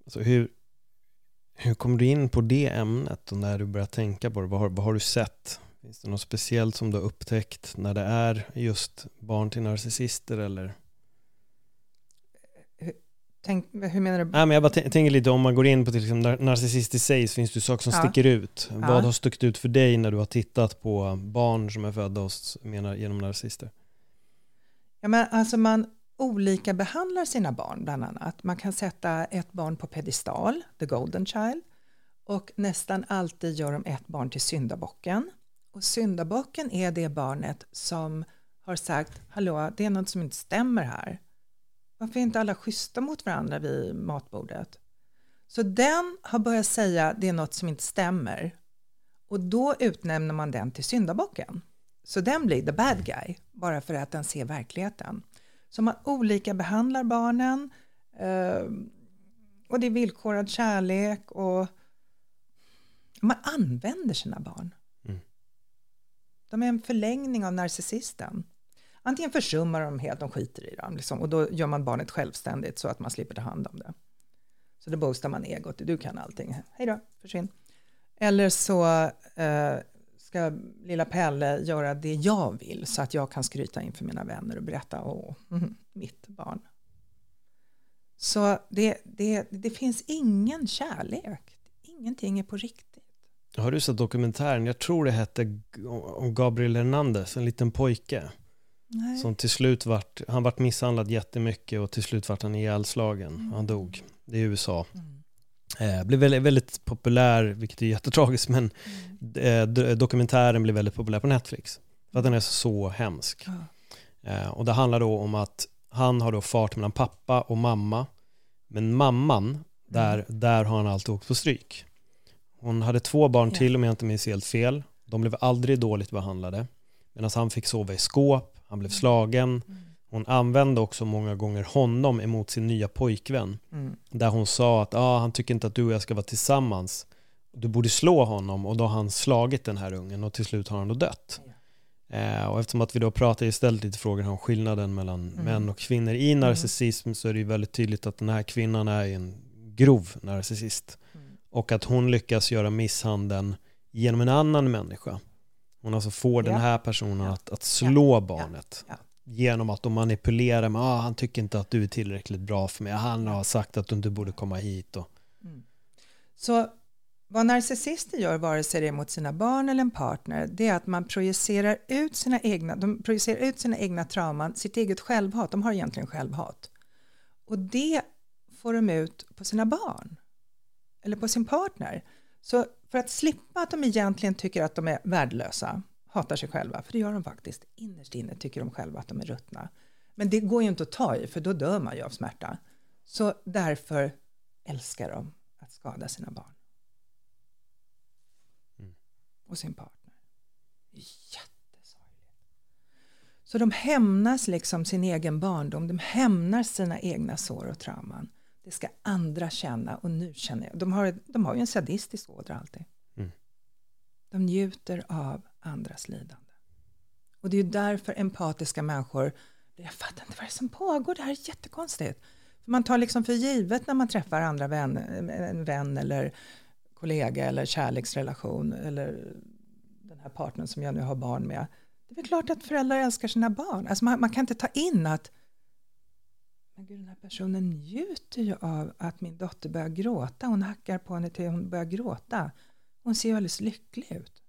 B: Alltså hur, hur kom du in på det ämnet och när du började tänka på det? Vad har, vad har du sett? Finns det något speciellt som du har upptäckt när det är just barn till narcissister eller?
C: Tänk, hur menar du?
B: Nej, men jag bara tänker lite om man går in på till exempel narcissist i sig så finns det saker som ja. sticker ut. Ja. Vad har stuckit ut för dig när du har tittat på barn som är födda hos, menar, genom narcissister?
C: Ja, men alltså man olika behandlar sina barn bland annat. Man kan sätta ett barn på pedestal, the golden child, och nästan alltid gör de ett barn till syndabocken. Och syndabocken är det barnet som har sagt, hallå, det är något som inte stämmer här. Varför är inte alla schyssta mot varandra vid matbordet? Så den har börjat säga det är något som inte stämmer och då utnämner man den till syndabocken. Så den blir the bad guy bara för att den ser verkligheten. Så man olika behandlar barnen eh, och det är villkorad kärlek och man använder sina barn. Mm. De är en förlängning av narcissisten antingen försummar de helt, de skiter i dem, liksom, och då gör man barnet självständigt så att man slipper ta hand om det. Så då boostar man egot, du kan allting, hej då, försvinn. Eller så eh, ska lilla Pelle göra det jag vill så att jag kan skryta inför mina vänner och berätta, åh, mhm, mitt barn. Så det, det, det finns ingen kärlek, ingenting är på riktigt.
B: Har du sett dokumentären, jag tror det hette om Gabriel Hernandez, en liten pojke Nej. Som till slut vart, han vart misshandlad jättemycket och till slut vart han ihjälslagen. Mm. Han dog. Det är i USA. Mm. Eh, blev väldigt, väldigt, populär, vilket är jättetragiskt, men mm. eh, dokumentären blev väldigt populär på Netflix. För att den är så hemsk. Eh, och det handlar då om att han har då fart mellan pappa och mamma. Men mamman, där, mm. där har han alltid åkt på stryk. Hon hade två barn till om jag inte minns helt fel. De blev aldrig dåligt behandlade. Medan han fick sova i skåp, han blev slagen, hon använde också många gånger honom emot sin nya pojkvän.
C: Mm.
B: Där hon sa att ah, han tycker inte att du och jag ska vara tillsammans. Du borde slå honom och då har han slagit den här ungen och till slut har han då dött. Eh, och eftersom att vi då pratar istället lite frågor om skillnaden mellan
C: Mm.
B: män och kvinnor i narcissism så är det ju väldigt tydligt att den här kvinnan är en grov narcissist.
C: Mm.
B: Och att hon lyckas göra misshandeln genom en annan människa. Hon alltså får den här personen att, att slå barnet. Genom att de manipulerar med, ah, han tycker inte att du är tillräckligt bra för mig, han har sagt att du inte borde komma hit. Och,
C: Mm. Så vad narcissister gör, vare sig det är mot sina barn eller en partner, det är att man projicerar ut sina egna, de projicerar ut sina egna trauman, sitt eget självhat, de har egentligen självhat. Och det får de ut på sina barn eller på sin partner. Så för att slippa att de egentligen tycker att de är värdelösa, hatar sig själva, för det gör de faktiskt, innerst inne tycker de själva att de är ruttna. Men det går ju inte att ta i, för då dör man ju av smärta. Så därför älskar de att skada sina barn.
B: Mm.
C: Och sin partner. Jättesorgligt. Så de hämnas liksom sin egen barndom, de hämnar sina egna sår och trauman. Det ska andra känna och nu känner jag. De har, de har ju en sadistisk ådra alltid.
B: Mm.
C: De njuter av andras lidande. Och det är ju därför empatiska människor, jag fattar inte vad det är som pågår, det här är jättekonstigt. Man tar liksom för givet när man träffar andra vän, en vän eller kollega eller kärleksrelation eller den här partnern som jag nu har barn med. Det är väl klart att föräldrar älskar sina barn. Alltså man, man kan inte ta in att men gud, den här personen njuter ju av att min dotter börjar gråta. Hon hackar på henne till hon börjar gråta. Hon ser ju alldeles lycklig ut.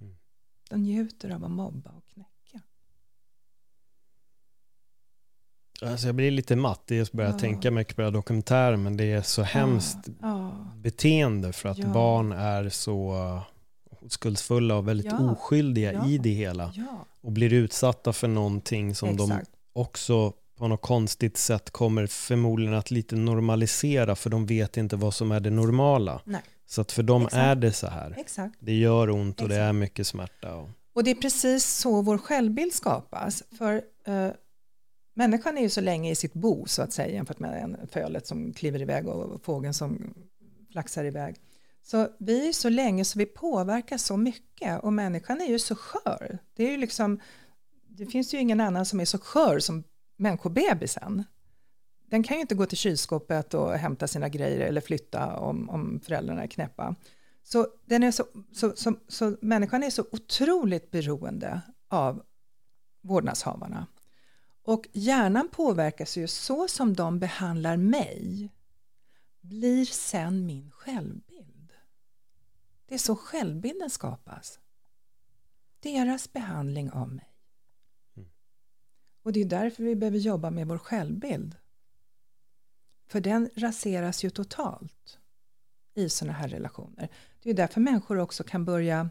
B: Mm.
C: De njuter av att mobba och knäcka.
B: alltså jag blir lite matt, dels börjar jag
C: Ja.
B: tänka mycket på den dokumentären, men det är så hemskt
C: Ja,
B: beteende för att barn är så oskuldsfulla och väldigt
C: Ja.
B: oskyldiga
C: Ja.
B: i det hela
C: ja,
B: och blir utsatta för någonting som de
C: exakt.
B: också på något konstigt sätt kommer förmodligen att lite normalisera för de vet inte vad som är det normala.
C: Nej.
B: Så att för dem
C: Exakt.
B: är det så här.
C: Exakt.
B: Det gör ont och det är mycket smärta. Och,
C: Och det är precis så vår självbild skapas. För eh, människan är ju så länge i sitt bo så att säga jämfört med en fölet som kliver iväg och fågeln som flaxar iväg. Så vi är så länge så vi påverkar så mycket och människan är ju så skör. Det är ju liksom, det finns ju ingen annan som är så skör som människobebisen. Den kan ju inte gå till kylskåpet och hämta sina grejer eller flytta om, om föräldrarna är knäppa. Så, den är så, så, så, så människan är så otroligt beroende av vårdnadshavarna. Och hjärnan påverkas ju så som de behandlar mig blir sen min självbild. Det är så självbilden skapas. Deras behandling av mig.
B: Mm.
C: Och det är därför vi behöver jobba med vår självbild. För den raseras ju totalt i sådana här relationer. Det är därför människor också kan börja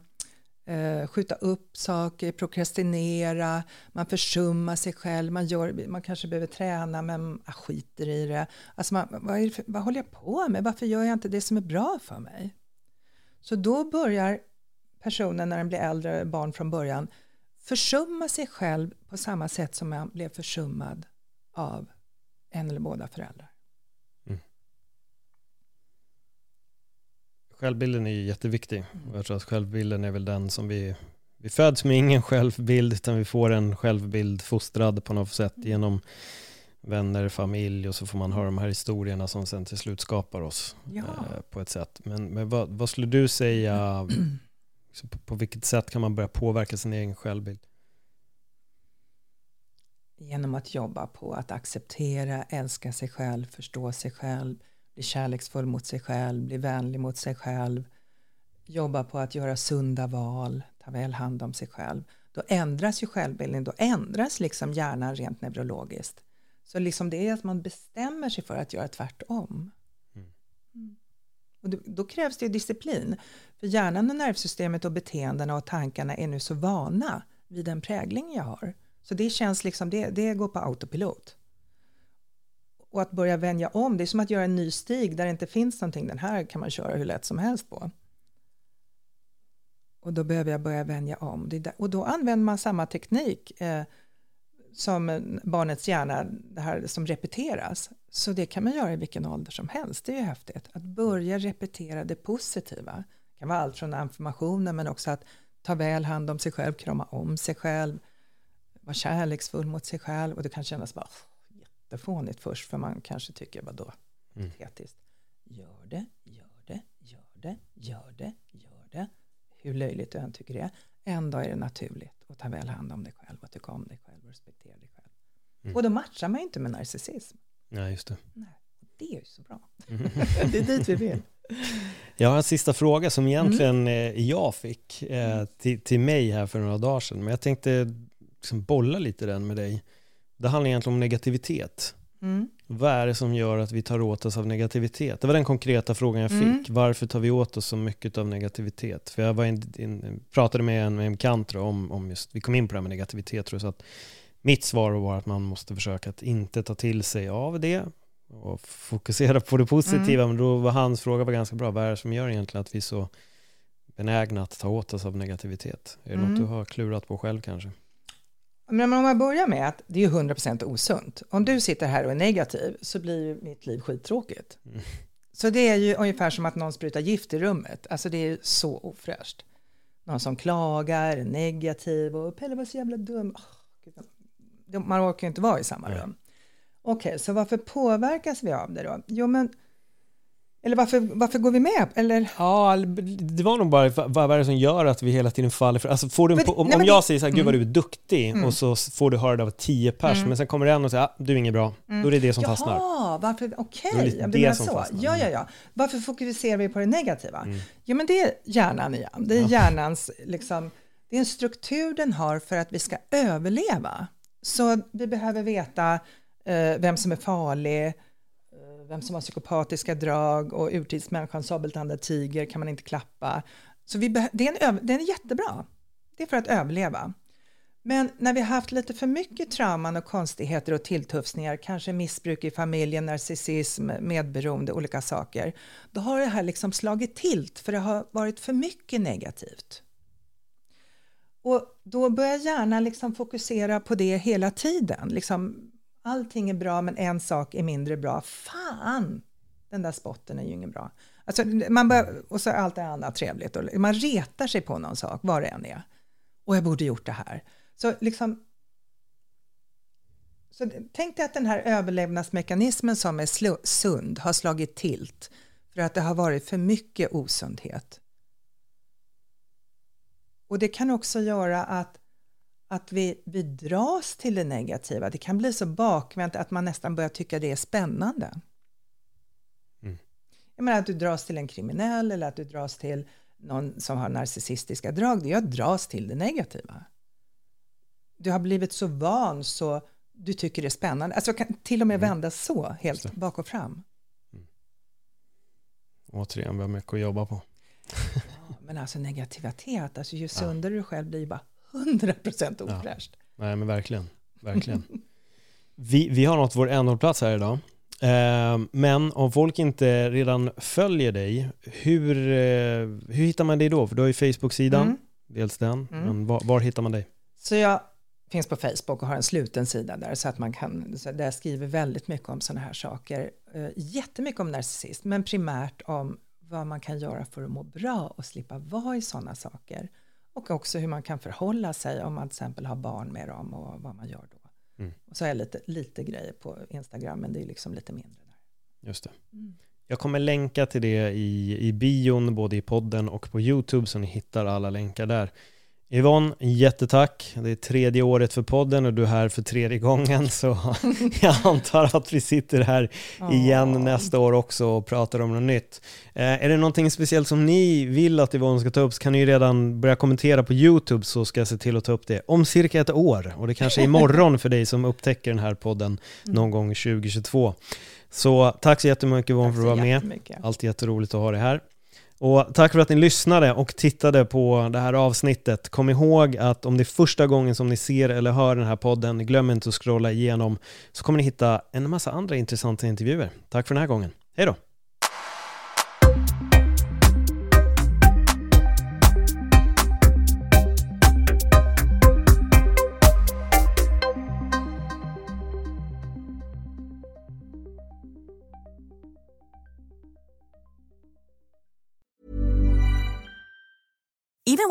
C: eh, skjuta upp saker, prokrastinera, man försummar sig själv, man, gör, man kanske behöver träna men man skiter i det. Alltså man, vad, det för, vad håller jag på med? Varför gör jag inte det som är bra för mig? Så då börjar personen när den blir äldre, barn från början, försumma sig själv på samma sätt som man blev försummad av en eller båda föräldrar.
B: självbilden är jätteviktig.
C: Mm.
B: Jag tror att självbilden är väl den som vi, vi föds med ingen självbild utan vi får en självbild fostrad på något sätt
C: Mm.
B: genom vänner, familj och så får man höra de här historierna som sen till slut skapar oss
C: Ja.
B: eh, på ett sätt. Men, men vad, vad skulle du säga, [clears throat] på, på vilket sätt kan man börja påverka sin egen självbild?
C: genom att jobba på att acceptera, älska sig själv, förstå sig själv, bli kärleksfull mot sig själv, bli vänlig mot sig själv, jobba på att göra sunda val, ta väl hand om sig själv. Då ändras ju självbilden, då ändras liksom hjärnan rent neurologiskt. Så liksom det är att man bestämmer sig för att göra tvärtom.
B: Mm.
C: Mm. Och då, då krävs det disciplin. För hjärnan och nervsystemet och beteendena och tankarna är nu så vana vid den prägling jag har. Så det känns liksom, det, det går på autopilot. Och att börja vänja om, det är som att göra en ny stig där det inte finns någonting, den här kan man köra hur lätt som helst på. och då behöver jag börja vänja om. Och då använder man samma teknik eh, som barnets hjärna, det här som repeteras. Så det kan man göra i vilken ålder som helst, det är ju häftigt. Att börja repetera det positiva. Det kan vara allt från affirmationer men också att ta väl hand om sig själv, krama om sig själv, vara kärleksfull mot sig själv och det kan kännas bara jättefånigt först för man kanske tycker vadå, mm. patetiskt. Gör det, gör det, gör det, gör det, gör det. Hur löjligt du än tycker det är. En dag är det naturligt att ta väl hand om dig själv och tycka om dig själv respektera dig själv. Mm. Och då matchar man ju inte med narcissism.
B: Ja, just det.
C: Nej, det är ju så bra. Mm. [laughs] [laughs] det är dit vi vill.
B: Jag har en sista fråga som egentligen mm. jag fick eh, till, till mig här för några dagar sedan. Men jag tänkte liksom bolla lite den med dig. Det handlar egentligen om negativitet. Mm. Vad är det som gör att vi tar åt oss av negativitet? Det var den konkreta frågan jag mm. fick. Mm. Varför tar vi åt oss så mycket av negativitet? För jag var in, in, pratade med en, med en kant om, om just, vi kom in på det här med negativitet tror jag, så att mitt svar var att man måste försöka att inte ta till sig av det och fokusera på det positiva. Mm. Men då var hans fråga var ganska bra. Vad är det som gör egentligen att vi är så benägna att ta åt oss av negativitet? Är det mm. något du har klurat på själv kanske?
C: Men om man börjar med att det är 100% osunt. Om du sitter här och är negativ så blir mitt liv skittråkigt. Mm. Så det är ju ungefär som att någon sprutar gift i rummet. Alltså det är så ofräscht. Någon som klagar, negativ och Pelle var så jävla dum. Oh, man orkar ju inte vara i samma rum. Okej, okay, så varför påverkas vi av det då? Jo, men eller varför, varför går vi med? Eller?
B: Ja, det var nog bara vad, är det som gör att vi hela tiden faller för... Alltså får du men, om, nej, om jag det, säger så här, gud vad du är duktig mm. och så får du höra det av tio pers, mm. men sen kommer det en och säger, ah, du är inget bra. Mm. Då är det det som
C: Jaha,
B: fastnar.
C: Ja, varför, okej, okay. det, det så. Fastnar. Ja, ja, ja. Varför fokuserar vi på det negativa? Mm. Jo, men det är hjärnan igen. Det är hjärnans, liksom, det är en struktur den har för att vi ska överleva. Så vi behöver veta eh, vem som är farlig, eh, vem som har psykopatiska drag och urtidsmänniskan, sabeltandad tiger kan man inte klappa. Så vi det, är en, det är jättebra. Det är för att överleva. Men när vi har haft lite för mycket trauman och konstigheter och tilltufsningar, kanske missbruk i familjen, narcissism, medberoende, olika saker, då har det här liksom slagit tilt för det har varit för mycket negativt. Och då börjar hjärnan liksom fokusera på det hela tiden. Liksom, allting är bra men en sak är mindre bra. Fan, den där spotten är ju ingen bra. Alltså, man bör, och så är allt det andra trevligt. Och man retar sig på någon sak, vad det än är. Och jag borde gjort det här. Så liksom... Så tänk dig att den här överlevnadsmekanismen som är sund har slagit tilt för att det har varit för mycket osundhet. Och det kan också göra att att vi, vi dras till det negativa. Det kan bli så bakvänt att man nästan börjar tycka det är spännande. Mm. Jag menar att du dras till en kriminell eller att du dras till någon som har narcissistiska drag. Det är att dras till det negativa. Du har blivit så van så du tycker det är spännande. Alltså kan till och med mm. vända så, helt bak och fram. Mm.
B: Återigen, vi har mycket att jobba på. [laughs]
C: men alltså negativitet, alltså ju sundare ja. du själv blir, bara 100% ofräscht. Ja.
B: Nej men verkligen, verkligen. vi, vi har nått vår ändhållplats här idag. Eh, men om folk inte redan följer dig, hur, eh, hur hittar man dig då? För du har ju Facebook-sidan, mm. dels den, mm. men var, var, hittar man dig?
C: Så jag finns på Facebook och har en sluten sida där så att man kan, så där jag skriver väldigt mycket om sådana här saker. Eh, jättemycket om narcissism, men primärt om vad man kan göra för att må bra och slippa vara i sådana saker. Och också hur man kan förhålla sig om man till exempel har barn med dem och vad man gör då. Mm. Och så har jag lite, lite grejer på Instagram, men det är liksom lite mindre där.
B: Just det. Mm. Jag kommer länka till det i, i bion, både i podden och på YouTube, så ni hittar alla länkar där. Yvonne, jättetack. Det är tredje året för podden och du är här för tredje gången [laughs] så jag antar att vi sitter här igen nästa år också och pratar om något nytt. Eh, är det någonting speciellt som ni vill att Yvonne ska ta upp så kan ni redan börja kommentera på YouTube så ska jag se till att ta upp det om cirka ett år och det kanske är imorgon för dig som upptäcker den här podden någon gång 2022. Så tack så jättemycket Yvonne för att du var med. Alltid jätteroligt att ha dig här. Och tack för att ni lyssnade och tittade på det här avsnittet. Kom ihåg att om det är första gången som ni ser eller hör den här podden, glöm inte att scrolla igenom så kommer ni hitta en massa andra intressanta intervjuer. Tack för den här gången. Hej då!